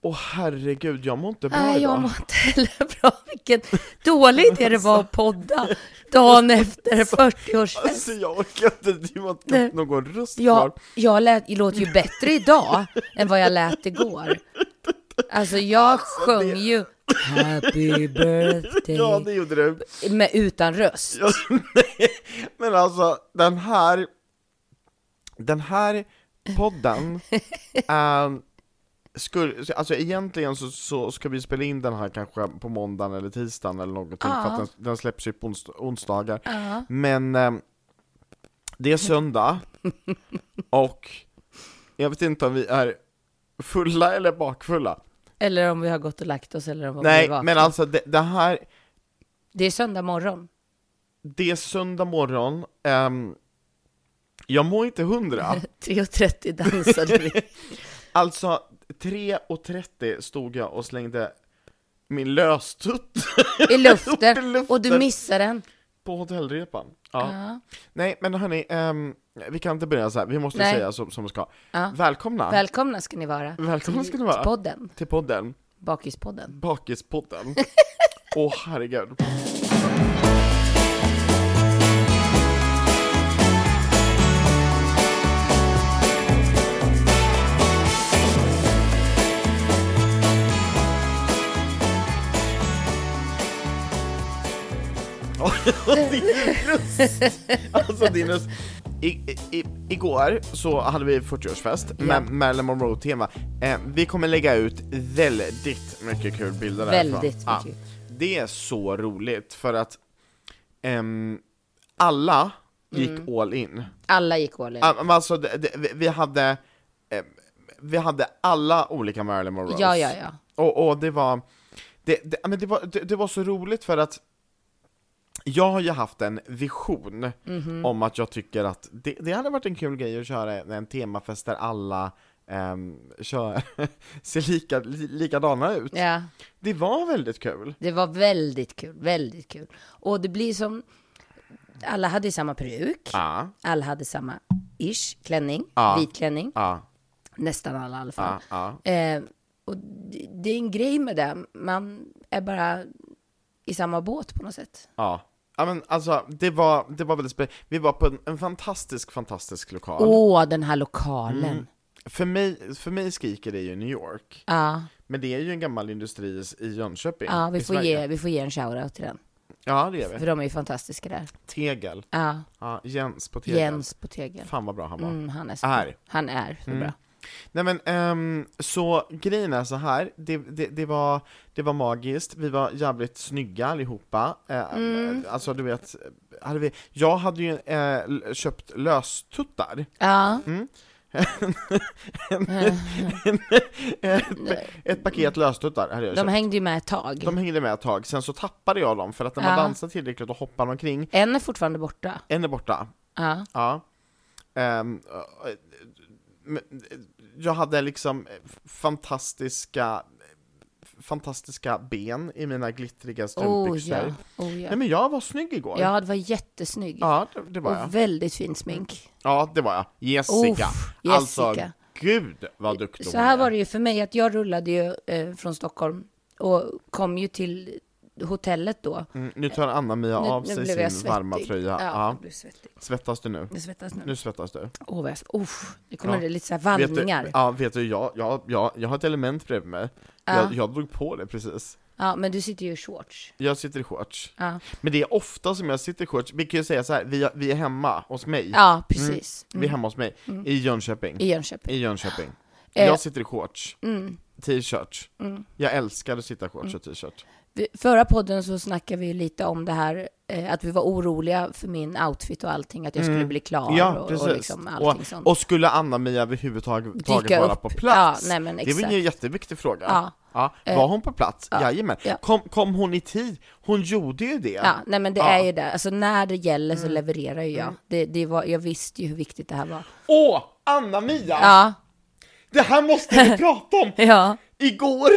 Åh herregud, jag mår inte bra Nej, idag. jag mår inte heller bra. Vilken dålig idé det var att podda dagen efter 40-årsfest. Alltså jag orkar inte, har Nej. inte någon röst Jag, kvar. jag, lät, jag låter ju bättre idag än vad jag lät igår. Alltså jag sjöng ju Happy birthday Ja, det gjorde du. med, utan röst. Ja, nej, men alltså den här, den här podden, um, skulle, alltså egentligen så, så ska vi spela in den här kanske på måndagen eller tisdagen eller någonting, för att den, den släpps ju på ons, onsdagar. Ja. Men ehm, det är söndag, och jag vet inte om vi är fulla eller bakfulla. Eller om vi har gått och lagt oss eller om vi Nej, men alltså det, det här, Det är söndag morgon. det är söndag morgon, ehm, jag mår inte hundra. 3.30 dansade vi. Alltså, 3.30 stod jag och slängde min löstutt I luften. I luften. Och du missade den. på hotellrepan. Ja. Ja. Nej, men hörni, ehm, vi kan inte börja så här. vi måste Nej. säga som, som vi ska. Ja. Välkomna Välkomna ska ni vara. Välkomna ska ni vara. Till podden. till podden, Bakispodden. Bakispodden. Åh herregud. Din röst! Alltså din röst. I, i, igår så hade vi 40-årsfest Ja. med Marilyn Monroe-tema. Eh, vi kommer lägga ut väldigt mycket kul bilder därifrån. Väldigt Ja. mycket. Det är så roligt för att ehm, alla gick Mm. all in. Alla gick all in. Ah, Alltså, det, det, vi- vi hade eh, vi hade alla olika Marilyn Monroes. Ja, ja, ja. Och, och det var det, det, men det, var, det, det var så roligt för att jag har ju haft en vision Mhm. om att jag tycker att det, det hade varit en kul grej att köra en, en temafest där alla um, kör, ser lika, li, likadana ut. Ja, Det var väldigt kul. det var väldigt kul, väldigt kul. Och det blir som, alla hade samma peruk, Ja, alla hade samma ish, klänning, Ja. vit klänning, ja, nästan alla i alla fall. Eh, och det, det är en grej med det, man är bara i samma båt på något sätt. Ja. Ja men alltså, det var, det var väldigt spännande. Vi var på en, en fantastisk, fantastisk lokal. Åh, den här lokalen. Mm. För, mig, för mig skriker det ju New York. Ja, Men det är ju en gammal industri i Jönköping. ja vi, får Sverige. ge, vi får ge en shoutout till den. Ja, det gör vi. För de är ju fantastiska där. Tegel. Ja, Ja, Jens på Tegel. Jens på Tegel. Fan vad bra han var. Mm, han är så Är. Han är så Mm. bra. Nej men, ehm, så grejen är så här. Det, det, det, var, det var magiskt, vi var jävligt snygga allihopa. Mm. Alltså du vet, hade vi, jag hade ju l- köpt löstuttar. Ja. Mm. ett, ett paket löstuttar hade jag De köpt. hängde ju med ett tag. De hängde med ett tag, sen så tappade jag dem för att när Ja. man dansar tillräckligt och hoppar omkring, En är fortfarande borta. en är borta. Ja. Ja. Eh, jag hade liksom eh, fantastiska fantastiska ben i mina glittriga Oh strumpbyxor. ja. Oh, Nej ja. men jag var snygg igår. ja, det var jättesnygg. Ja, det, det var jag. Och väldigt fint smink. Ja, det var jag. Jessica. Uff, Alltså, Jessica. gud vad duktig Så här är. var det ju för mig, att jag rullade ju eh, från Stockholm och kom ju till hotellet då. Mm, nu tar Anna-Mia av sig sin svettig. varma tröja. Ja, Ja. jag blev svettig. Svettas du nu? Jag svettas nu. Nu svettas du. Åh, vad jag, uff, det kommer Ja. lite så här Vet du, vallningar. ja, vet du, jag, jag, jag, jag har ett element bredvid mig. Ja. Jag, jag drog på det precis. Ja, men du sitter ju i shorts. Jag sitter i shorts. Ja, Men det är ofta som jag sitter i shorts, vi kan ju säga så här, vi, vi är hemma hos mig. ja precis. Vi är hemma hos mig, i Jönköping. I Jönköping. I Jönköping. Eh. Jag sitter i shorts, Mm. t-shirt. Jag älskar att sitta i shorts och t-shirt. Förra podden så snackade vi lite om det här, eh, att vi var oroliga för min outfit och allting, att jag skulle bli klar Mm. Ja, och, och liksom allting och, sånt. och skulle Anna-Mia överhuvudtaget vara upp. på plats? Ja, nej, men det var ju en jätteviktig fråga. Ja. Ja, Eh, var hon på plats? ja, Jajamän. ja. Kom, kom hon i tid? Hon gjorde ju det. Ja, nej men det Ja. Mm. är ju det. Alltså när det gäller så levererar ju jag. Det, det var, jag visste ju hur viktigt det här var. Åh, Anna-Mia! Ja, Det här måste vi prata om! ja. Igår,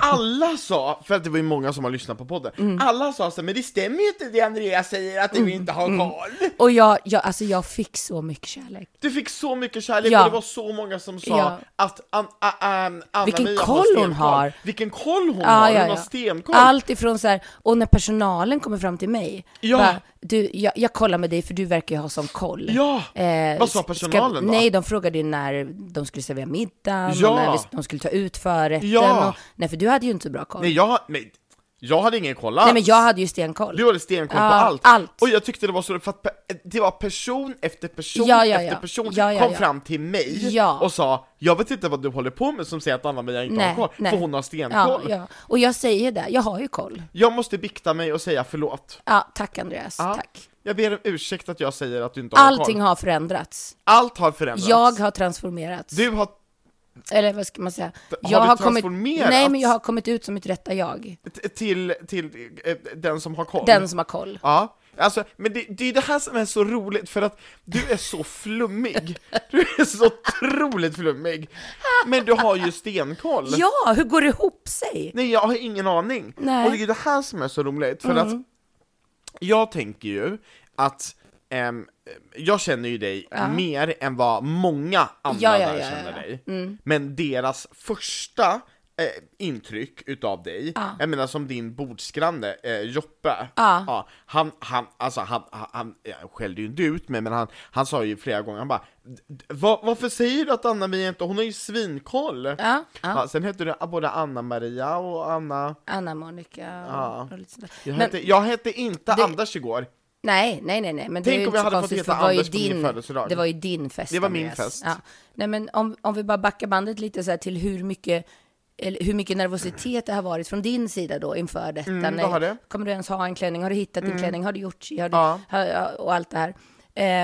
alla sa, för att det var ju många som har lyssnat på podden, Mm. alla sa så men det stämmer ju inte det Andreas säger att du inte har Mm. koll. Och jag, jag, alltså jag fick så mycket kärlek. Du fick så mycket kärlek Ja. och det var så många som sa Ja. att an, a, an, Anna Vilken Mia koll har hon har. Vilken koll hon Ja, har, ja, hon har stenkoll. Allt ifrån så här, och när personalen kommer fram till mig, Ja. bara, du, jag, jag kollar med dig för du verkar ju ha sån koll. Ja, Eh, vad sa ska- personalen då? Nej, de frågade ju när de skulle servera middagen, Ja. och när vi- de skulle ta ut förrätten. Ja. Och, nej, för du hade ju inte så bra koll. Nej, jag, nej, jag hade ingen koll alls. Nej, men jag hade ju stenkoll. Du hade stenkoll Ja, på allt. allt. Och jag tyckte det var så för att det var person efter person Ja, ja, efter person ja, kom fram till mig och sa Jag vet inte vad du håller på med som säger att Anna-Maria inte Nej, har koll, nej. för hon har stenkoll. Och jag säger det, jag har ju koll. Jag måste bikta mig och säga förlåt. Ja, tack Andreas, tack. Jag ber om ursäkt att jag säger att du inte har Allting koll. har förändrats. Allt har förändrats. Jag har transformerats. Du har Eller vad ska man säga? Har jag du kommit, transformerats? Nej, men jag har kommit ut som mitt rätta jag. t- till, till eh, den som har koll. Den som har koll. Ja, alltså, men det, det är det här som är så roligt, för att du är så flummig. Du är så otroligt flummig. Men du har ju stenkoll. Ja, hur går det ihop sig? Nej, jag har ingen aning. Nej. Och det är det här som är så roligt, för att jag tänker ju att ehm, jag känner ju dig mer än vad många andra Ja, ja, ja, ja, känner ja. dig. Men deras första eh, intryck utav dig, Ja. jag menar som din bordsgranne eh, Joppe, Ja. han, han, alltså han, han, han skällde ju inte ut mig, men han, han sa ju flera gånger, han bara "D- d- "Va- Varför säger du att Anna-Mia inte, hon har ju svinkoll! Ja, ja. Ja, sen hette du både Anna-Maria och Anna Anna, Monica och, Ja. och lite sådär. jag, Men, hette, jag hette inte Det- Anders igår, nej, nej, nej, nej, men det Tänk är ju om jag hade fått konstigt, heta det var ju Anders på min din, födelsedag. Det var ju din fest, Det var min Andreas. fest. Ja. Nej, men om, om vi bara backar bandet lite så här till hur mycket eller hur mycket nervositet det har varit från din sida då inför detta. Mm, Nej, det? Kommer du ens ha en klänning? Har du hittat din klänning? Har du gjort har du, Ja. har, och allt det här.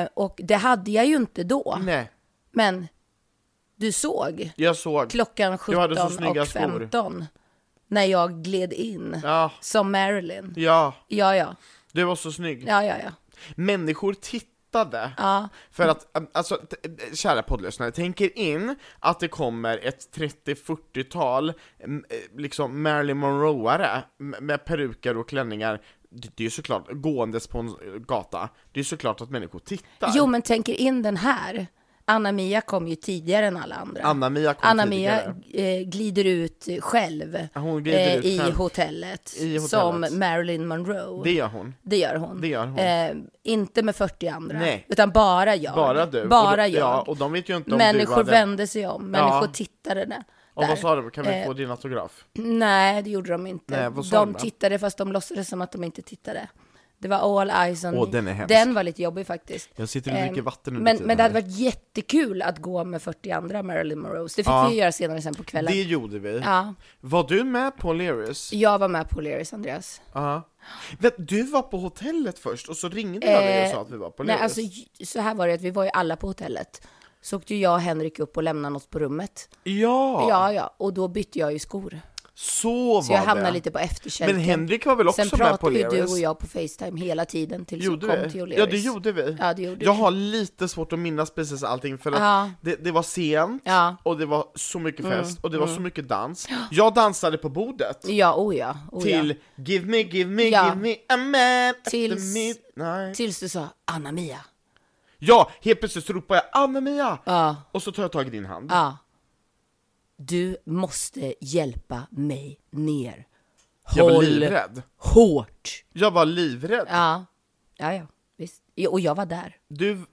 Eh, och det hade jag ju inte då. nej, Men du såg jag såg, klockan Du hade så 17 snygga och skor. 15 när jag gled in ja, som Marilyn. ja, Ja, ja, du var så snygg. ja, ja, ja. Människor tittade, ja. för att, äm, alltså, t- kära poddlyssnare, tänker in att det kommer ett 30-40-tal, äm, eh, liksom Marilyn Monroe-are med peruker och klänningar, det, är ju såklart, gåendes på en eh, gata, det är såklart att människor tittar. Jo, men tänker in den här. Anna-Mia kom ju tidigare än alla andra. Anna-Mia kom Anna-Mia tidigare. eh, glider ut själv glider eh, ut i, själv. hotellet, I hotellet. som Marilyn Monroe. Det gör hon. Det gör hon. Det gör hon. Eh, inte med 40 andra, Nej. utan bara jag. Bara du. Bara jag. Ja, och de vet ju inte om Människor hade... vände sig om, människor Ja. tittade där. Och vad sa de? Kan vi Eh, få din autograf? Nej, det gjorde de inte. Nej, de de tittade fast de låtsades som att de inte tittade. Det var all eyes on Åh, den är hemsk. Den var lite jobbig faktiskt. Jag sitter och dricker Ehm, vatten under men, men det hade varit jättekul att gå med 40 andra Marilyn Monroes. Det fick Ja. vi ju göra senare sen på kvällen. Det gjorde vi. Ja, Var du med på Leris? jag var med på Leris, Andreas. Ja. Vet, du var på hotellet först och så ringde jag dig och Eh, sa att vi var på Nej, Leris. alltså j- så här var det att vi var ju alla på hotellet. Så åkte jag och Henrik upp och lämnade oss på rummet. ja, Ja, ja, och då bytte jag ju skor. Så var Så jag det. hamnade lite på efterkälken. Men Henrik var väl också Sen med på pratade ju du och jag på Facetime hela tiden tills Gjorde vi kom vi? till O'Learys. Ja, det gjorde vi. Ja, det gjorde jag vi. har lite svårt att minnas precis allting för att Ja. det, det var sent Ja. och det var så mycket Mm, fest och det var så mycket dans. Jag dansade på bordet Ja, oh ja. Oh till ja. Give me, give me, Ja. give me a man Tills- midnight. Tills du sa Anna-Mia. Ja, helt plötsligt så ropar jag Anna-Mia! Ja, Och så tar jag tag i din hand. Du måste hjälpa mig ner. Jag var Håll livrädd. hårt. Jag var livrädd. Ja, ja, ja. Visst. Och jag var där. Du,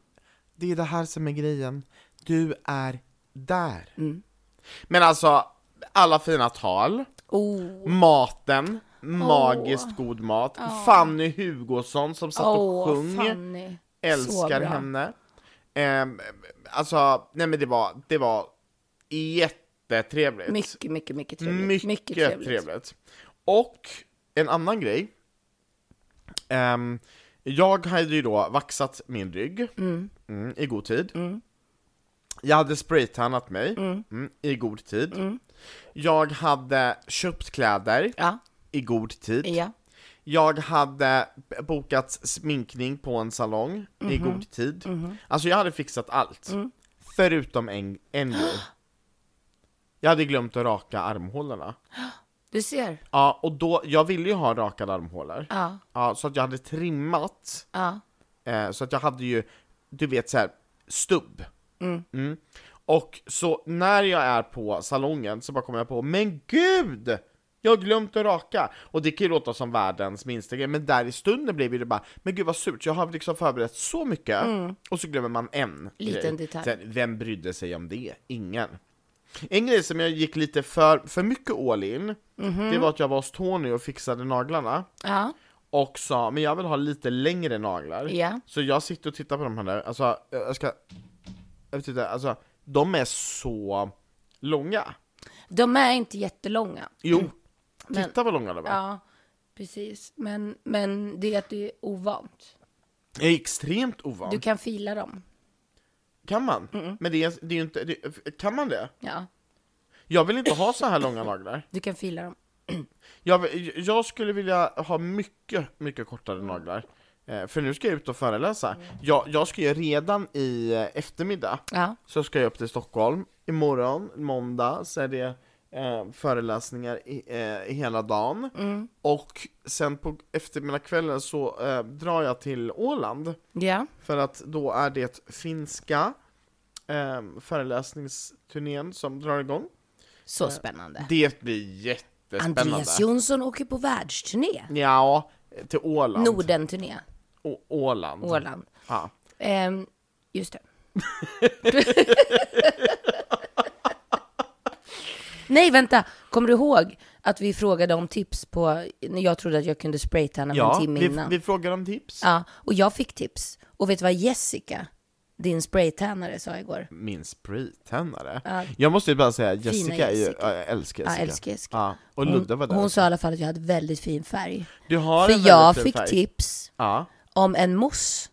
det är det här som är grejen. Du är där. Mm. Men alltså, alla fina tal, Oh, maten, magiskt god mat, Fanny Hugosson som satt och sjöng, Fanny. Älskar henne. Ehm, alltså, nej men det var, det var jättetrevligt. Mycket, mycket, mycket trevligt. Mycket, mycket trevligt. trevligt. Och en annan grej. Ehm, jag hade ju då vaxat min rygg mm, i god tid. Jag hade spraytannat mig mm, i god tid. Jag hade köpt kläder Ja, i god tid. ja. Jag hade bokat sminkning på en salong i Mhm. god tid. Alltså jag hade fixat allt. Mm. Förutom en, en grej. Jag hade glömt att raka armhålorna. Du ser. Ja, och då, jag ville ju ha rakade armhålor. Ja, Ja, så att jag hade trimmat, ja. eh, så att jag hade ju, du vet så här stubb. Mm. Och så när jag är på salongen så bara kommer jag på, men gud! Jag har glömt att raka! Och det kan ju låta som världens minsta grej, men där i stunden blev det bara, men gud vad surt, jag har liksom förberett så mycket, och så glömmer man en Liten grej. detalj. Sen, vem brydde sig om det? Ingen. En grej som jag gick lite för, för mycket all in, det var att jag var hos Tony och fixade naglarna, Ja, och sa, men jag vill ha lite längre naglar. ja. Så jag sitter och tittar på de här där, alltså, jag ska, jag inte, alltså, de är så långa. De är inte jättelånga. Jo, Men- titta vad långa de är. Ja, precis. Men, men det är att det är ovant. Det är extremt ovant. Du kan fila dem. Kan man? Men det är, det är ju inte, det, kan man det? Ja, Jag vill inte ha så här långa naglar. du kan fila dem. Jag, jag skulle vilja ha mycket, mycket kortare naglar. Eh, För nu ska jag ut och föreläsa. Jag, jag ska ju redan i eh, eftermiddag, Ja, så ska jag upp till Stockholm. Imorgon, måndag, så är det eh, föreläsningar i, eh, hela dagen. Och sen på eftermiddagskvällen så eh, drar jag till Åland. ja. För att då är det finska eh, föreläsningsturnén som drar igång. Så spännande. Det blir jättespännande. Andreas Jonsson åker på världsturné. Ja, till Åland. Nordenturné. Å- Åland. Åland. Ja. Ehm, just det. Nej, vänta. Kommer du ihåg att vi frågade om tips på, när jag trodde att jag kunde spraytanna Ja, en timme vi, innan? vi frågar om tips. Ja, och jag fick tips. Och vet du vad Jessica, din spraytannare, sa igår? Min spraytändare. Ja. Jag måste ju bara säga, Jessica, är ju, Jessica. ja, jag älskar Ja, Jessica. älskar Jessica. Ja, och Hon, Ludde var där hon också. sa i alla fall att jag hade väldigt fin färg. Du har För en jag fin fick färg. tips Ja. om en mousse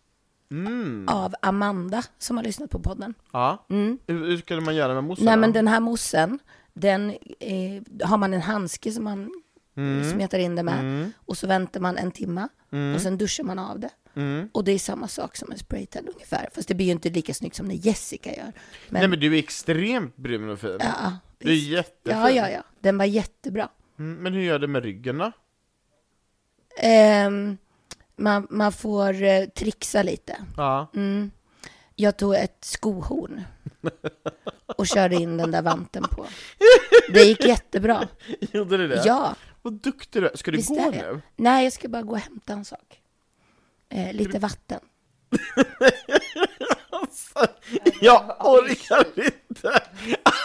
Mm. av Amanda som har lyssnat på podden. ja. Hur, hur skulle man göra med moussen Nej men den här moussen, den eh, har man en handske som man Mm. smetar in det med. Och så väntar man en timme och sen duschar man av det. Mm. Och det är samma sak som en spraytan ungefär. Fast det blir ju inte lika snyggt som när Jessica gör. Men, Nej men du är extremt brun och fin. ja, du är jättefin. ja, ja, ja. Den var jättebra. Mm, men hur gör du med ryggen då? Ehm, man, man får eh, trixa lite. Ja. Mm. Jag tog ett skohorn och körde in den där vanten på. Det gick jättebra. Gjorde du det? Ja, Vad duktig du är. Ska du visst gå det. nu? Nej, jag ska bara gå och hämta en sak. Eh, lite vatten. Jag orkar inte!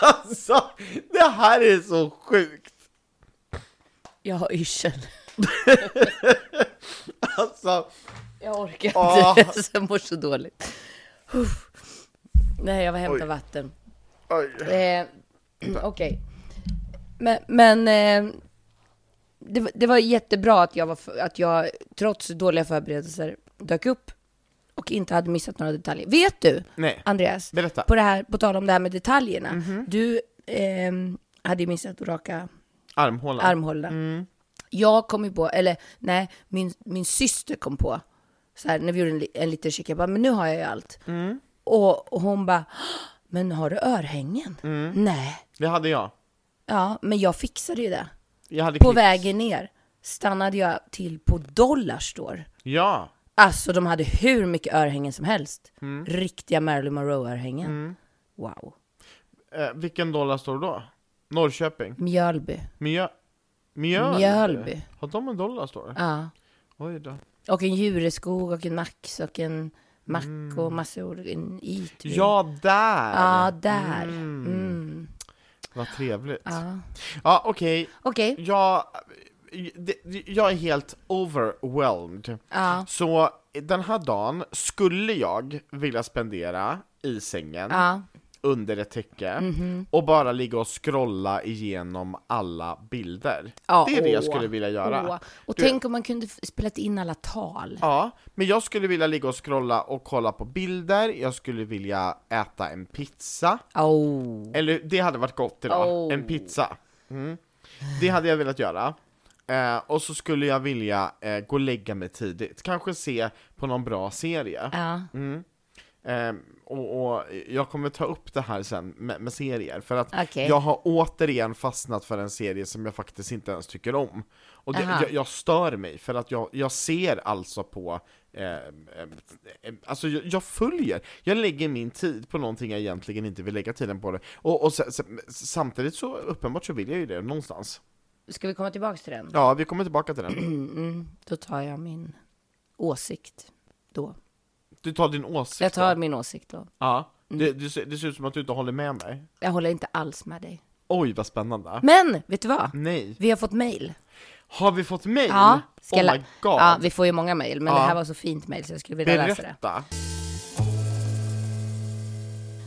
Alltså, det här är så sjukt! Jag har yrsel. Alltså, Jag orkar inte. Jag mår så dåligt. Uff. Nej, jag var hämta Oj. vatten. Eh, Okej. Men, men eh, det, var- det var jättebra att jag, var, att jag, trots dåliga förberedelser, dök upp och inte hade missat några detaljer. Vet du, Nej, Andreas, berätta. på, det här, på tal om det här med detaljerna. Du eh, hade ju missat att raka Armhålan. armhålorna. Jag kom ju på, eller nej, min, min syster kom på, så här, när vi gjorde en, en liten check, jag bara, men nu har jag ju allt. Och, och hon bara, men har du örhängen? Nej. Det hade jag. Ja, men jag fixade ju det. Jag hade På klippt. vägen ner stannade jag till på Dollarstore. Ja. Alltså de hade hur mycket örhängen som helst. Riktiga Marilyn Monroe-örhängen. Wow. Eh, vilken dollar står det då? Norrköping? Mjölby. Mjö... Mjölby? Mjölby. Har de en dollar står det? Ja. Oj då. Och en djureskog och en Max och en Mack och massor, en Eatry. Ja, där! Ja, där. Mm. Vad trevligt. Ja. Ja, okej. Okej. Jag, det, jag är helt overwhelmed. Ja. Så den här dagen skulle jag vilja spendera i sängen, Ja. Under ett täcke, och bara ligga och scrolla igenom alla bilder. Ja, det är det jag åh. skulle vilja göra. Åh. Och Du- tänk om man kunde spelat in alla tal. Ja, men jag skulle vilja ligga och scrolla och kolla på bilder, jag skulle vilja äta en pizza, Oh. eller det hade varit gott idag, Oh. en pizza. Mm. Det hade jag velat göra. Eh, och så skulle jag vilja eh, gå och lägga mig tidigt, kanske se på någon bra serie. Ja. Mm. Eh, och, och jag kommer ta upp det här sen med, med serier, för att Okej. jag har återigen fastnat för en serie som jag faktiskt inte ens tycker om. Och det, jag, jag stör mig, för att jag, jag ser alltså på Eh, eh, alltså jag, jag följer, jag lägger min tid på någonting jag egentligen inte vill lägga tiden på det. Och, och samtidigt så uppenbart så vill jag ju det någonstans. Ska vi komma tillbaka till den? Ja, vi kommer tillbaka till den. Mm, då tar jag min åsikt då. Du tar din åsikt Jag tar då? min åsikt då. Ja, det, det, ser- det ser ut som att du inte håller med mig. Jag håller inte alls med dig. Oj, vad spännande. Men, vet du vad? Nej. Vi har fått mail. Har vi fått mail? Ja, ska oh my god. Ja, vi får ju många mail, men Ja. det här var så fint mail så jag skulle vilja läsa det. Berätta.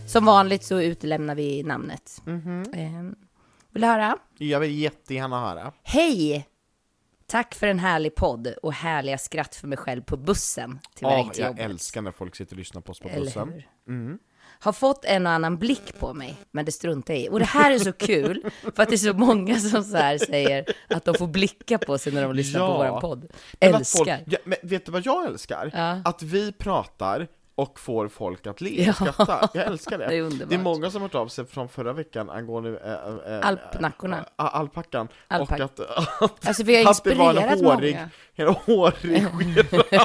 Som vanligt så utelämnar vi namnet. Eh, vill du höra? Jag vill jättegärna höra. Hej! Tack för en härlig podd och härliga skratt för mig själv på bussen till Åh, till jag jobbet. älskar när folk sitter och lyssnar på oss på Eller bussen. hur? Mm. Har fått en och annan blick på mig, men det struntar jag i. Och det här är så kul, för att det är så många som så här säger att de får blicka på sig när de lyssnar på Ja. vår podd. Men att folk- Älskar. ja, men vet du vad jag älskar? Ja. Att vi pratar och får folk att le Ja. och skratta. Jag älskar det. Det är underbart. Det är många som har hört av sig från förra veckan angående äh, äh, Alpnackorna. äh, alpackan. Alpack- Och att, att, Alltså vi har att det var en hårig, många. en hårig.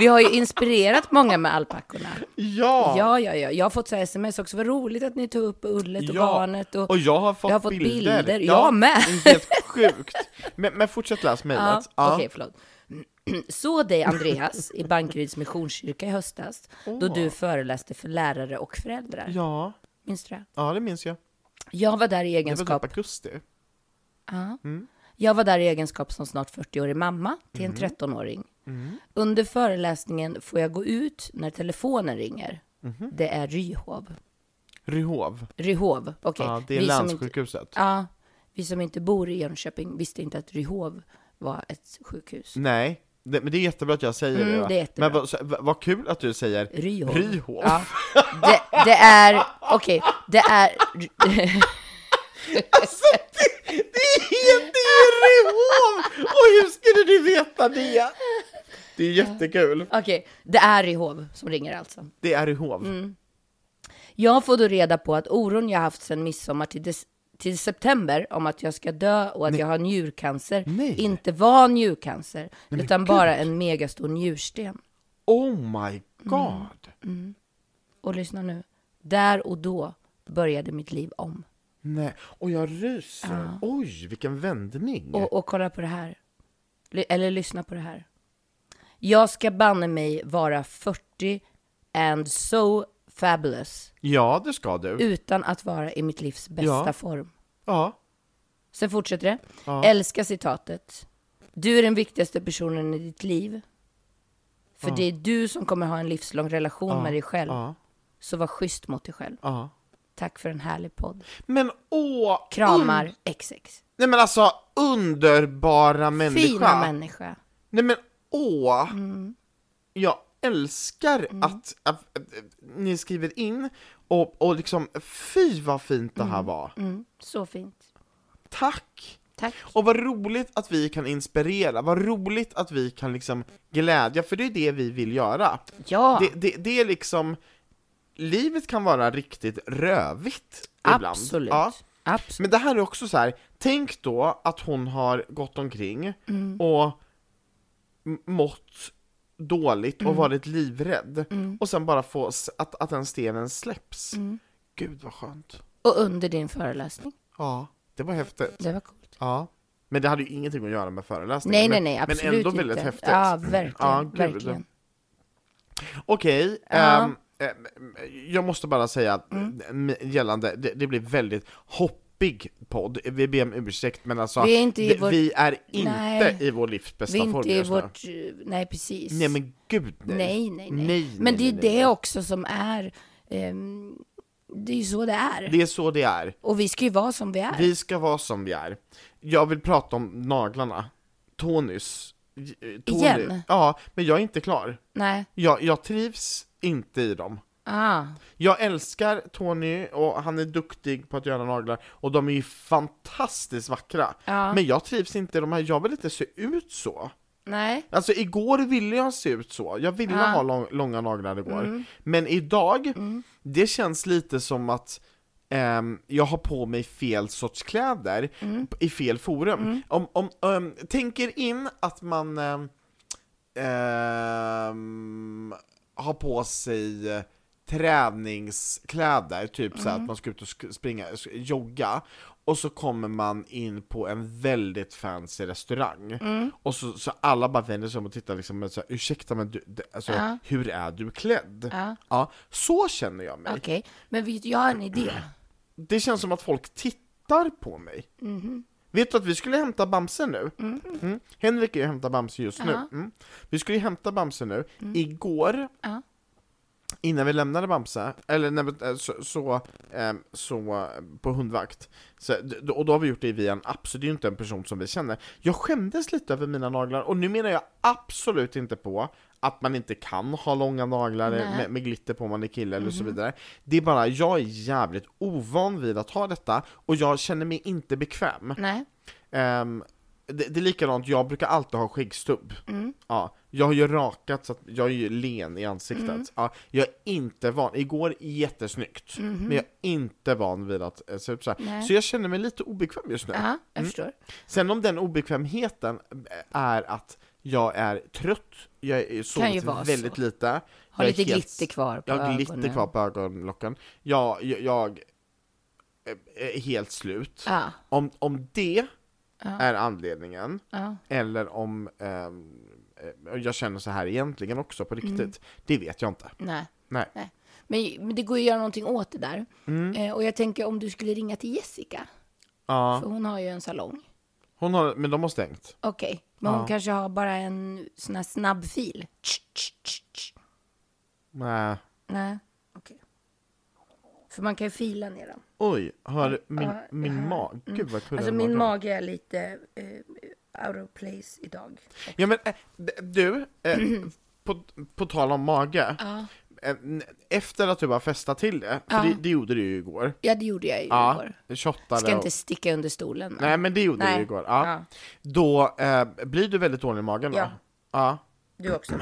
Vi har ju inspirerat många med alpackorna. Ja! Ja, ja, ja. Jag har fått så sms också. Vad roligt att ni tog upp ullet och Ja. garnet. Och... Och jag har fått, Jag har fått bilder. bilder. Jag med. Helt sjukt. Men, men fortsätt läs Ja, mejlet. Okej, förlåt. Såg dig, Andreas, i Bankeryds missionskyrka i höstas, då du föreläste för lärare och föräldrar. ja, Minns du det? ja, det minns jag. Jag var där i Det var egenskap... typ augusti. Ja. Mm. Jag var där i egenskap som snart 40-årig mamma till en Mm. 13-åring. Under föreläsningen får jag gå ut när telefonen ringer. Mhm. Det är Ryhov. Ryhov. Ryhov, okej. Ja, det är Vi som inte- länssjukhuset. Ja, vi som inte bor i Jönköping visste inte att Ryhov var ett sjukhus. Nej, det, men det är jättebra att jag säger Mm, det. va? det är jättebra. Men vad, vad, kul att du säger Ryhov. Ryhov. Ja, det, det är, okej, det är, Alltså, det, det heter ju Ryhov! Och hur skulle du veta det? Det är jättekul. okej, det är Ryhov som ringer alltså. Det är Ryhov. Mm. Jag får då reda på att oron jag haft sedan midsommar till, des, till september om att jag ska dö och att jag har njurcancer Nej. inte var njurcancer, utan bara en megastor njursten. Oh my god! Och lyssna nu, där och då började mitt liv om. Nej, och jag ryser. Oj, vilken vändning. Och, och kolla på det här. Ly- Eller lyssna på det här. Jag ska banne mig vara 40 and so fabulous Ja, det ska du. utan att vara i mitt livs bästa Ja. form. Ja. Sen fortsätter det. Ja. Älska citatet. Du är den viktigaste personen i ditt liv. För det är du som kommer ha en livslång relation med dig själv. Ja. Så var schysst mot dig själv. Ja. Tack för en härlig podd. Men åh! Kramar XX. Nej men alltså, underbara människa. Fina människa. Nej men åh! Mm. Jag älskar att, att, att ni skriver in och, och liksom, fy vad fint det här var. Mm, så fint. Tack! Tack. Och vad roligt att vi kan inspirera, vad roligt att vi kan liksom glädja, för det är det vi vill göra. Ja, Det, det, det är liksom, livet kan vara riktigt rövigt ibland. absolut. Ja. absolut. Men det här är också så här. tänk då att hon har gått omkring Mm. och mått dåligt Mm. och varit livrädd, och sen bara få att, att den stenen släpps. Mm. Gud vad skönt. Och under din föreläsning. Ja, det var häftigt. Det var coolt. Ja. Men det hade ju ingenting att göra med föreläsningen. Nej, nej, nej, absolut Men ändå inte. väldigt häftigt. Ja, verkligen. Ja, gud. verkligen. Okej, Ja. ehm, jag måste bara säga att Mm. m- gällande, det, det blir väldigt hoppig podd, vi ber om ursäkt men alltså, Vi är inte i det- vår- vi är inte Nej. i vår livs bästa Vi är form inte i just nu. vårt... Nej, precis. Nej men gud nej. nej, nej, nej. Nej, Men det är det också som är... ehm, det är ju så det är. Det är så det är. Och vi ska ju vara som vi är. Vi ska vara som vi är. Jag vill prata om naglarna. Tonys. J- Tony. Igen? Ja, men jag är inte klar. Nej. Jag, jag trivs inte i dem. Ah. Jag älskar Tony och han är duktig på att göra naglar och de är ju fantastiskt vackra. Ja. Men jag trivs inte i de här, jag vill inte se ut så. Nej. Alltså igår ville jag se ut så, jag ville Ja. ha lång, långa naglar igår. Mm. Men idag, Mm. det känns lite som att ehm, jag har på mig fel sorts kläder Mm. i fel forum. Mm. Om, om, ehm, tänker in att man ehm, har på sig träningskläder, typ så Mm. att man ska ut och springa, jogga, och så kommer man in på en väldigt fancy restaurang, Mm. och så, så alla bara vänder sig om och tittar liksom, men så här, ursäkta men du, det- alltså, Ja. hur är du klädd? Ja, Ja, så känner jag mig. okej. Men vet jag har en idé. Det känns som att folk tittar på mig. Mhm. Vet du att vi skulle hämta Bamse nu? Mm. Mm. Henrik är ju hämtar Bamse just nu. Ja. Mm. Vi skulle hämta Bamse nu. Mm. Igår. Innan vi lämnade Bamse, eller vi, eh, så, så, ehm, så eh, på hundvakt, så, och då har vi gjort det via en app, så det är ju inte en person som vi känner. Jag skämdes lite över mina naglar, och nu menar jag absolut inte på att man inte kan ha långa naglar Nej. Mhm. med, med glitter på om man är kille eller så vidare. Det är bara, jag är jävligt ovan vid att ha detta, och jag känner mig inte bekväm. Nej. Det, det är likadant, jag brukar alltid ha skäggstubb. Mm. Ja, jag har ju rakat så att jag är ju len i ansiktet. Mm. Ja, jag är inte van, igår jättesnyggt, Mhm. men jag är inte van vid att eh, se ut så. Så jag känner mig lite obekväm just nu. Ja, jag Mm. förstår. Sen om den obekvämheten eh, är att jag är trött, jag är sovit väldigt så. lite. Har lite helt- glitter kvar på Jag har glitter kvar på ögonlocken. Jag, jag, jag är helt slut. Ja. Om, om det Ja. är anledningen, ja. eller om ehm, eh, jag känner så här egentligen också på riktigt, Mm. det vet jag inte. Nej. Nej. Men, men det går ju att göra någonting åt det där. Mm. Eh, och jag tänker om du skulle ringa till Jessica, Ja, för hon har ju en salong. hon har, men de har stängt. Okej, men hon kanske har bara en sån här snabb fil. Tsch, tsch, tsch, tsch. Nej. Nej. För man kan ju fila ner dem. Oj, har min, Ja, min ja. mag, gud vad kurrar Alltså min mage är lite eh, out of place idag. Ja men d- du, eh, på, på tal om mage, Ja, efter att du har festat till det, för Ja. det, det gjorde du ju igår. ja det gjorde jag ju Ja, igår. shottade Ska och- inte sticka under stolen. Nej men det gjorde du Nej. ju igår. Ja. Ja, Då eh, blir du väldigt dålig i magen då? Ja. ja. du också?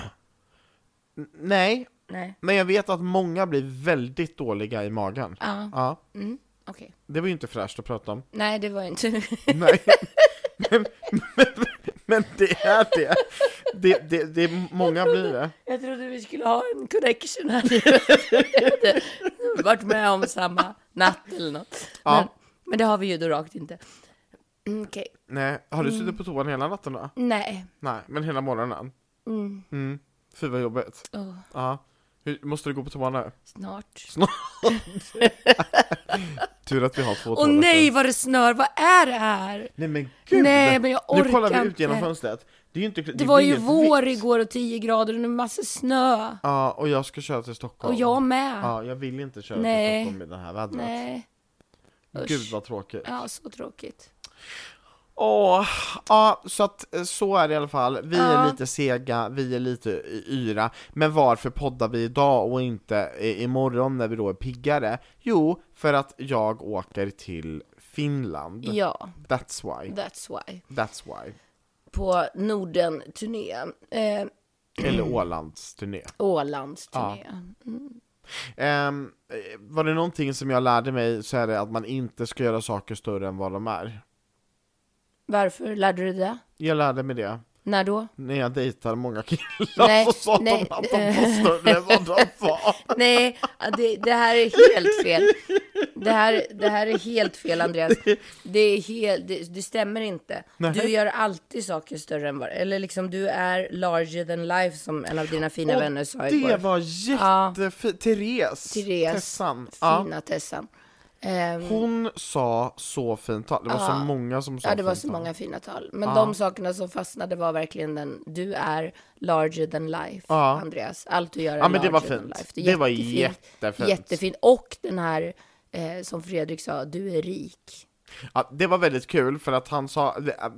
Nej, Nej. men jag vet att många blir väldigt dåliga i magen. Ja, Ja, mm, okej. det var ju inte fräscht att prata om. Nej, det var inte... Nej, men, men, men det är det. Det, det, det. Många blir det. Jag trodde vi skulle ha en connection här. Varit med om samma natt eller något. Ja. Men, men det har vi ju då rakt inte. Mm, Okej. Nej, har du Mm. suttit på toan hela natten då? Nej. Nej, men hela morgonen? Mm. Mm. Fy vad jobbigt. Åh, Ja. Hur, måste du gå på toa nu? snart. Tur att vi har två Åh toaletter. nej vad det snör, vad är det här? Nej men gud! Nej men jag orkar nu kollar vi ut genom inte. fönstret. Det är ju inte Det var blir ju vår vitt. igår och 10 grader och nu massor snö. Ja, och jag ska köra till Stockholm. Och jag med. Ja, jag vill inte köra Nej. till Stockholm i det här vädret. Nej. Usch. Gud vad tråkigt. Ja, så tråkigt. Åh, ja, så att eh, så är det i alla fall. Vi är Ja. lite sega, vi är lite yra. Men varför poddar vi idag och inte imorgon när vi då är piggare? Jo, för att jag åker till Finland. Ja, That's why. that's why. That's why. På Norden-turné. Eh, Eller Ålandsturné. Ålandsturné. Ehm, eh, var det någonting som jag lärde mig så är det att man inte ska göra saker större än vad de är. Varför lärde du det? Jag lärde mig det När då? när jag dejtade många killar Nej, så sa nej, de att de var större än vad de var. Nej, det, det här är helt fel. Det här, det här är helt fel, Andreas. Det, är helt, det, det stämmer inte. Nej. Du gör alltid saker större än vad... Eller liksom, du är larger than life, som en av dina fina vänner sa Det igår. var jättefint. Therese. Therese. Tessan. Ja. Fina Tessan. Ehm, Hon sa så fint tal. Det var så Ja. många som sa Ja, det var så tal. många fina tal. Men Ja. de sakerna som fastnade var verkligen den, du är larger than life, Ja. Andreas. Allt du gör är Ja men det var larger than fint. life. Det, var jättefint. jättefint. Och den här, eh, som Fredrik sa, du är rik. Ja, det var väldigt kul för att han sa,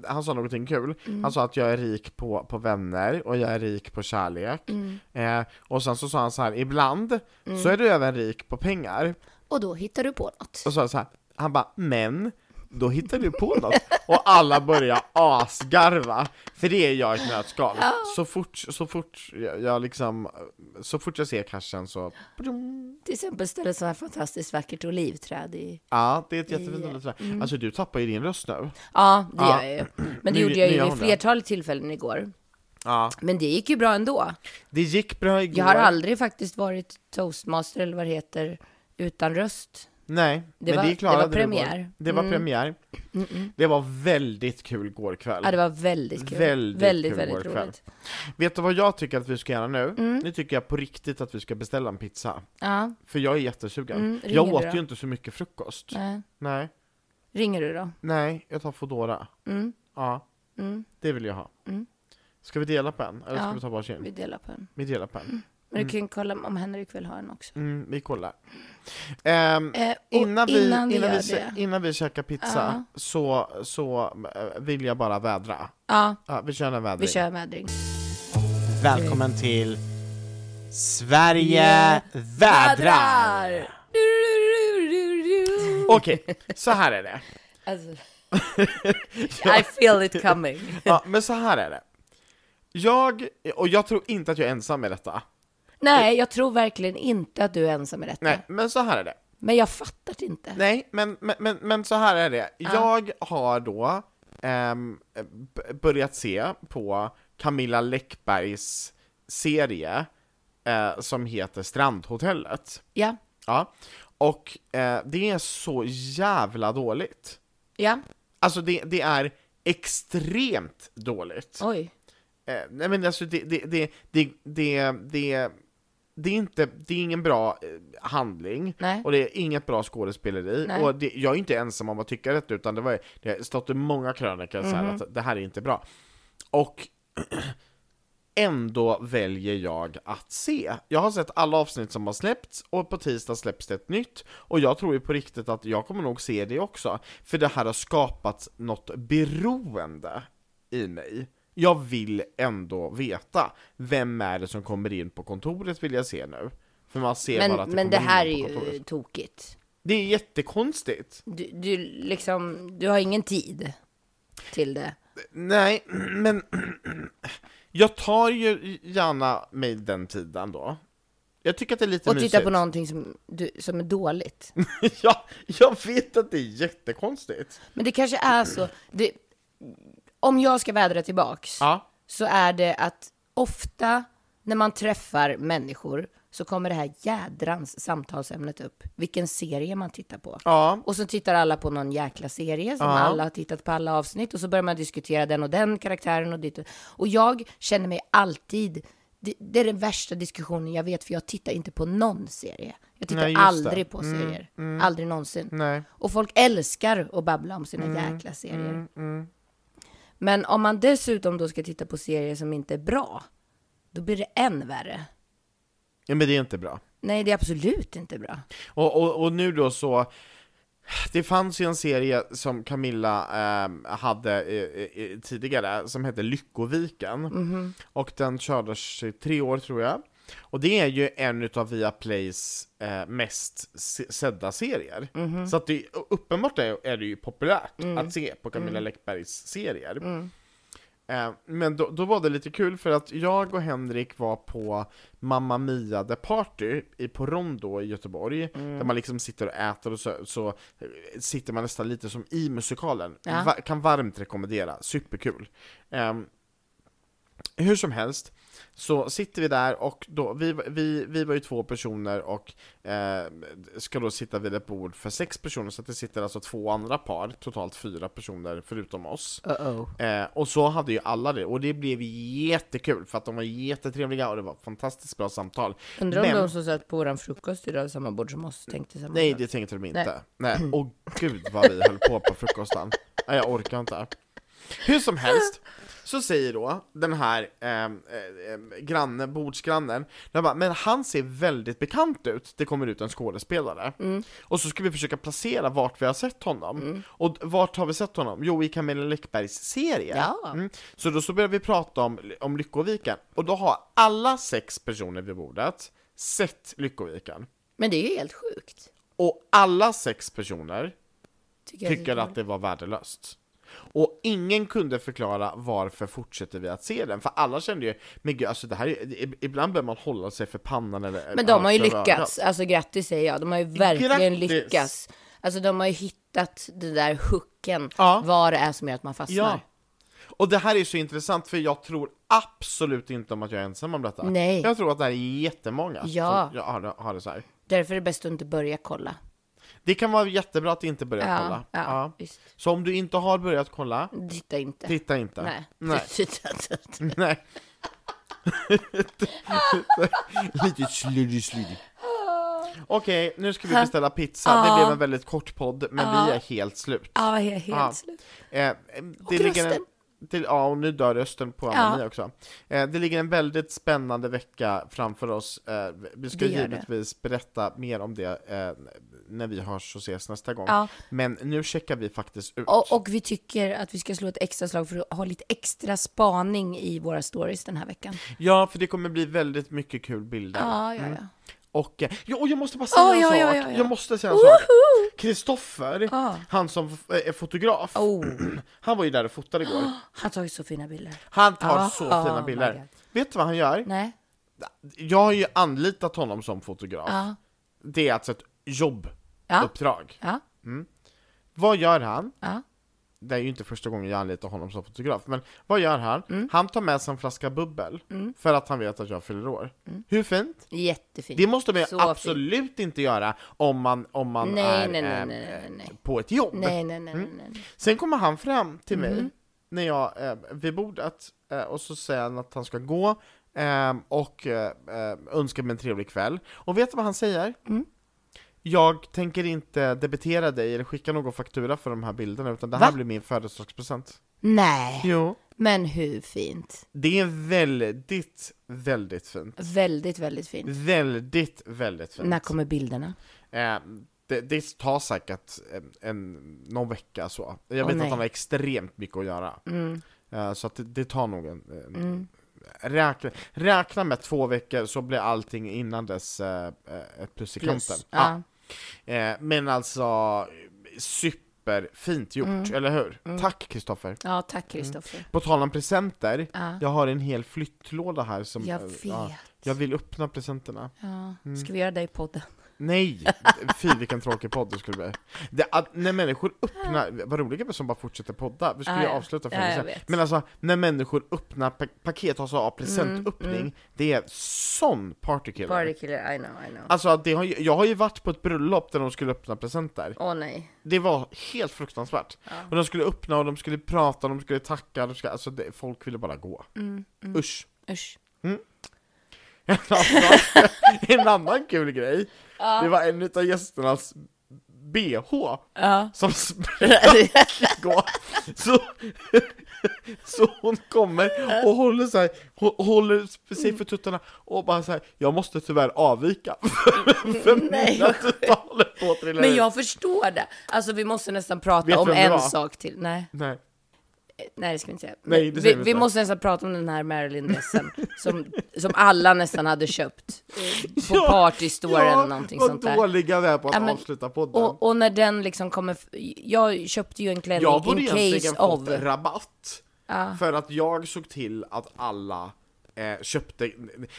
han sa någonting kul. Mm. Han sa att jag är rik på, på vänner och jag är rik på kärlek. Mm. Eh, och sen så sa han så här, ibland så är du även rik på pengar. Och då hittar du på något. Och så så här, han bara, men då hittar du på något. Och alla börjar asgarva, för det är jag i ett nötskal. Så fort, så fort jag, jag liksom, så fort jag ser cashen så, Till exempel ställa så här fantastiskt vackert olivträd i... ja det är ett jättefint I- olivträd. Alltså du tappar ju din röst nu. Ja, det Ja. gör jag ju. Men det gjorde jag ju vid flertalet tillfällen igår. Ja. Men det gick ju bra ändå. Det gick bra igår. Jag har aldrig faktiskt varit toastmaster eller vad det heter utan röst. Nej, Det men var- det det klarade var du premiär. Det var Mm. premiär. Det var väldigt kul igår kväll. Ja, det var väldigt kul. Väldigt väldigt, kul väldigt roligt. Vet du vad jag tycker att vi ska göra nu? Mm. Nu tycker jag på riktigt att vi ska beställa en pizza. Ja, För jag är jättesugen. Mm, jag åt ju inte så mycket frukost. nej. Nej. Ringer du då? Nej, jag tar Foodora. Mm, Ja, mm. det vill jag ha. Mm. Ska vi dela på en? Eller ska Ja, vi ta varsin? Vi delar på en. Vi delar på en. Men du kan ju kolla om Henrik vill ha en också. Mm, vi kollar. Ehm, Eh, innan, vi, innan vi innan, vi, det. innan vi käkar pizza så, så äh, vill jag bara vädra. Ja, Ja, vi kör en vädring. vi kör en vädring. Välkommen till Sverige vädrar! Du, du, du. Okej, så här är det. Alltså, I feel it coming. Ja, men så här är det. Jag, och jag tror inte att jag är ensam med detta. Nej, jag tror verkligen inte att du är ensam med detta. Nej, men så här är det. Men jag fattar det inte. Nej, men, men, men, men så här är det. Jag har då b- börjat se på Camilla Läckbergs serie eh, som heter Strandhotellet. Ja, Ja, och eh, det är så jävla dåligt. ja, Alltså det, det är extremt dåligt. oj. Eh, nej men alltså det, det, det, det, det, det, det är inte, det är ingen bra eh, handling, Nej. och det är inget bra skådespeleri, Nej. och det, jag är inte ensam om att tycka detta, utan det, var, det har stått i många krönikor så här Mhm. att det här är inte bra. Och ändå väljer jag att se. Jag har sett alla avsnitt som har släppts, och på tisdag släpps det ett nytt, och jag tror ju på riktigt att jag kommer nog se det också, för det här har skapat något beroende i mig. Jag vill ändå veta, vem är det som kommer in på kontoret vill jag se nu. För man ser bara Men, att det men det här är ju kontoret. tokigt. Det är jättekonstigt. Du, du liksom, du har ingen tid till det. Nej, men jag tar ju gärna mig den tiden då. Jag tycker att det är lite Och mysigt. titta på någonting som, du, som är dåligt. ja, jag vet att det är jättekonstigt. Men det kanske är så. Det, om jag ska vädra tillbaks, Ja, så är det att ofta när man träffar människor så kommer det här jädrans samtalsämnet upp. Vilken serie man tittar på. ja, Och så tittar alla på någon jäkla serie som Ja. alla har tittat på alla avsnitt och så börjar man diskutera den och den karaktären och dit. Och jag känner mig alltid, det, det är den värsta diskussionen jag vet för jag tittar inte på någon serie. Jag tittar Nej, just det. aldrig på serier. Aldrig någonsin. nej. Och folk älskar att babbla om sina Mm, jäkla serier. Men om man dessutom då ska titta på serier som inte är bra, då blir det än värre. Ja, men det är inte bra. Nej, det är absolut inte bra. Och, och, och nu då så, det fanns ju en serie som Camilla ehm, hade eh, eh, tidigare, som hette Lyckoviken, Mhm. och den kördes i tre år tror jag. Och det är ju en utav Viaplays eh, mest se- sedda serier. Mhm. Så att det, uppenbart är, är det ju populärt Mm. att se på Camilla Läckbergs serier. Eh, men då, då var det lite kul för att jag och Henrik var på Mamma Mia The Party i, på Rondo i Göteborg, Mm. där man liksom sitter och äter och så, så eh, sitter man nästan lite som i musikalen. Ja. Va, kan varmt rekommendera, superkul. Ehm, hur som helst, så sitter vi där och då, vi, vi, vi var ju två personer och eh, ska då sitta vid ett bord för sex personer, så att det sitter alltså två andra par, totalt fyra personer förutom oss. Uh-oh. Eh, och så hade ju alla det, och det blev jättekul för att de var jättetrevliga och det var fantastiskt bra samtal. Undrar om Men- de som satt på våran frukost idag samma bord som oss tänkte samma Nej, det tänkte de inte. Nej, och gud vad vi höll på på frukosten. Nej, jag orkar inte. Hur som helst, så säger då den här eh, eh, grannen, bordsgrannen, den bara, men han ser väldigt bekant ut, det kommer ut en skådespelare. Och så ska vi försöka placera vart vi har sett honom. Och vart har vi sett honom? Jo, i Camilla Läckbergs serie. Ja. Mm. Så då så börjar vi prata om, om Lyckoviken, och då har alla sex personer vid bordet sett Lyckoviken. Men det är ju helt sjukt. Och alla sex personer Tycker tycker att det var värdelöst. Och ingen kunde förklara varför fortsätter vi att se den, för alla kände ju, men gud alltså det här är, ibland behöver man hålla sig för pannan eller Men de har ju lyckats, alltså grattis säger jag, de har ju verkligen Grattis! lyckats. Alltså de har ju hittat det där hooken, Ja. vad det är som gör att man fastnar. Ja. Och det här är så intressant, för jag tror absolut inte om att jag är ensam om detta. Nej. Jag tror att det här är jättemånga Ja. som har, det- har det så här. Därför är det bäst att inte börja kolla. Det kan vara jättebra att inte börja Ja, kolla. ja, Ja. visst. Så om du inte har börjat kolla, Titta inte. titta inte. Nej. Nej. Titta inte. Nej. Lite sluddy sluddy. Okej, nu ska vi beställa pizza. Det Ja. blev en väldigt kort podd, men vi är helt slut. Ja, jag är helt slut. Eh, det ligger en. Till, ja, och nu dör rösten på Ja. Anna också. Eh, det ligger en väldigt spännande vecka framför oss. Eh, vi ska gör det. givetvis berätta mer om det eh, när vi hörs och ses nästa gång. Ja. Men nu checkar vi faktiskt ut. Och, och vi tycker att vi ska slå ett extra slag för att ha lite extra spaning i våra stories den här veckan. Ja, för det kommer bli väldigt mycket kul bilder. Ja, ja, ja. Och, eh, ja, och jag måste bara säga Ja, en ja, sak. ja, ja, ja. Jag måste säga en sak. Kristoffer, Ja. han som f- är fotograf, Oh, han var ju där och fotade igår. han har tagit så fina bilder. Han tar Ah, så oh fina my bilder. Vet du vad han gör? Nej. Jag har ju anlitat honom som fotograf. Ja. Det är alltså ett jobbuppdrag. Ja. Vad gör han? Det är ju inte första gången jag anlitar honom som fotograf, men vad gör han? Mm. Han tar med sig en flaska bubbel, för att han vet att jag fyller år. Hur fint? Jättefint. Det måste man ju Mm. Absolut inte göra om man, om man Nej, är nej, nej, eh, nej, nej, nej. på ett jobb. Nej, nej, nej, nej, nej. Sen kommer han fram till mig när jag eh, vid bordet eh, och så säger han att han ska gå eh, och eh, eh, önskar mig en trevlig kväll. Och vet du vad han säger? Jag tänker inte debitera dig eller skicka någon faktura för de här bilderna utan det här Va? blir min födelsedagspresent. Nej, Jo. men hur fint? Det är väldigt, väldigt fint. Väldigt, väldigt fint. Väldigt, väldigt fint. När kommer bilderna? Eh, det, det tar säkert en, en, någon vecka så. Jag Åh, vet nej. att han har extremt mycket att göra. Mm. Eh, så att det, det tar nog en... en Mm. räkna, räkna med två veckor så blir allting innan dess eh, eh, plus i kanten. Ja. Eh, men alltså, superfint gjort, Mm. eller hur? Tack Kristoffer. ja, tack Kristoffer. På tal om presenter, Ja. jag har en hel flyttlåda här som... Jag eh, vet. ja, jag vill öppna presenterna. Ja. Mm. Ska vi göra det i podden? Nej! Fy vilken tråkig podd det skulle bli. Det, att, när människor öppnar, vad roligt att vi som bara fortsätter podda, vi skulle ju avsluta för Ja. Men alltså, när människor öppnar pa paket, alltså av presentöppning, Mm, mm. det är sån partykiller. Partykiller, I know, I know. Alltså, det har jag har ju varit på ett bröllop där de skulle öppna presenter. Åh nej. Det var helt fruktansvärt. Ja. Och de skulle öppna och de skulle prata, de skulle tacka, de skulle, alltså det, folk ville bara gå. Mm, mm. Usch. Usch. Annan, en annan kul grej, det var en utav gästernas bh Ja. som sprack igår. Så, så hon kommer och håller, så här, hå- håller sig för tuttarna och bara så här, jag måste tyvärr avvika för Nej, mina tuttar på Men jag förstår det. Alltså vi måste nästan prata Vet om en sak till. Nej, Nej. Nej det ska vi inte säga. Nej, vi, vi måste nästan prata om den här Marilyn-dressen som, som alla nästan hade köpt eh, på Ja, Partystore ja, eller någonting vad sånt där. dåliga vi är på att Ja, men- avsluta podden. Och, och när den liksom kommer, jag köpte ju en klänning jag borde in egentligen case of. fått rabatt för att jag såg till att alla eh, köpte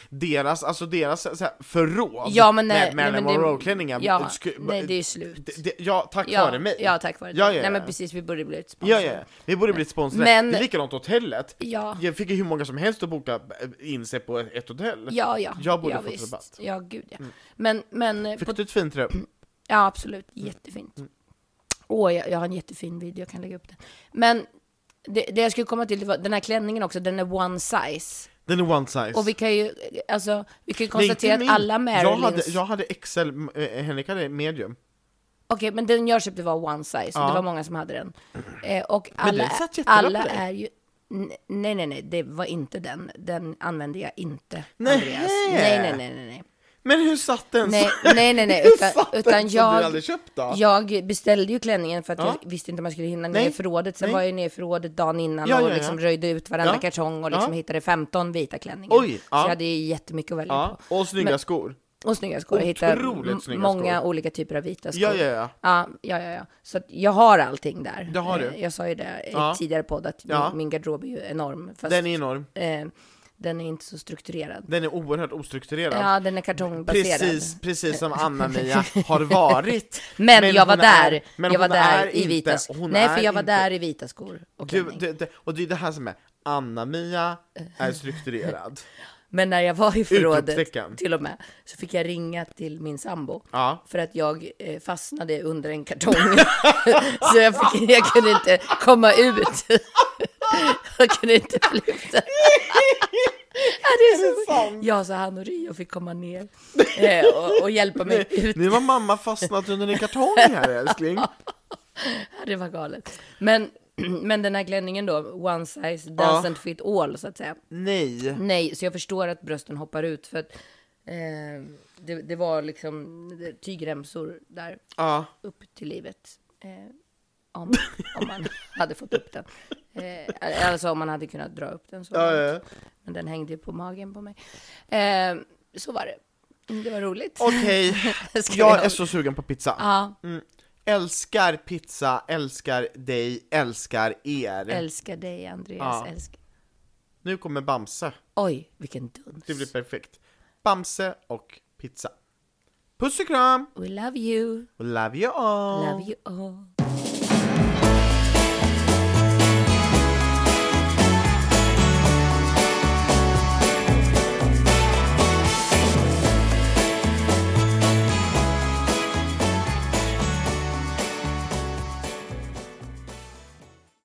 deras, alltså deras så här, förråd Ja, men nej, med Marilyn Monroe-klänningen. Ja, nej det är slut. det- det- ja, tack Ja, vare mig. ja, tack vare Ja, dig. ja, Nej men ja. precis, vi borde bli Ja, sponsrade. ja, vi borde bli sponsrade. Men- Det är likadant hotellet. Ja. Jag fick ju hur många som helst att boka eh, in sig på ett ett hotell. Ja, ja. Jag borde ja, fått visst. rabatt. Mm. Ja, gud ja. Men, men, eh, Fick på, du ett fint rum? ja absolut, Mm. jättefint. Åh, jag, jag har en jättefin video, jag kan lägga upp den. Men det, det jag skulle komma till, det var, den här klänningen också, den är one size. Den är one size. Och vi kan ju, alltså, vi kan ju Nej, konstatera att alla jag Marilyns... hade, jag hade XL, eh, Henrik hade medium. Okej, men den jag köpte var one size, Ja. det var många som hade den. Eh, och alla, alla är ju... Nej, nej, nej, det var inte den. Den använde jag inte, Nej. Andreas. Nej, nej, nej, nej, nej. Men hur satt den? Nej, nej, nej, nej, utan- utan jag-? Jag beställde ju klänningen för att Ja. jag visste inte om jag skulle hinna Nej. ner i förrådet. Sen Nej. var jag nere i förrådet dagen innan Ja, och ja, ja. liksom röjde ut varenda Ja. kartong och liksom hittade 15 vita klänningar. Oj, Så ja. jag hade ju jättemycket att välja Ja, på. och snygga Men- skor. Och snygga skor. Jag hittade många skor. olika typer av vita skor. Ja, ja, ja. Ja, ja, ja, ja. Så jag har allting där. Det har du. Eh, Jag sa ju det i Ja. tidigare podd att min, min garderob är ju enorm. Fast Den är enorm. eh, den är inte så strukturerad. Den är oerhört ostrukturerad. Ja, den är kartongbaserad. Precis, precis som Anna-Mia har varit. Men, jag var är- där. men jag var där är i vita inte- skor. Nej, är för jag var inte- där i vita skor och Du, det, det, och det är det här som är, Anna-Mia är strukturerad. Men när jag var i förrådet, till och med, så fick jag ringa till min sambo. Ja. För att jag eh, fastnade under en kartong. så jag, fick, jag kunde inte komma ut. jag kunde inte flytta. ja, det är så sant? Jag så han och Rio fick komma ner eh, och, och hjälpa mig ut. Nu var mamma fastnat under en kartong här älskling. Ja, det var galet. Men, men den här klänningen då, one size doesn't fit all så att säga. Nej. Nej, så jag förstår att brösten hoppar ut för att eh, det, det var liksom tygremsor där Ja. upp till livet. Eh, om, om man hade fått upp den. Eh, alltså om man hade kunnat dra upp den så. Ja, ja. Men den hängde ju på magen på mig. Eh, så var det. Det var roligt. Okej, Ska jag är så sugen på pizza. Ja, Mm. Älskar pizza, älskar dig, älskar er. älskar dig Andreas. Ja. Älskar. Nu kommer Bamse. Oj, vilken duns. Det blir perfekt. Bamse och pizza. Puss och kram! We love you. Love you all! Love you all.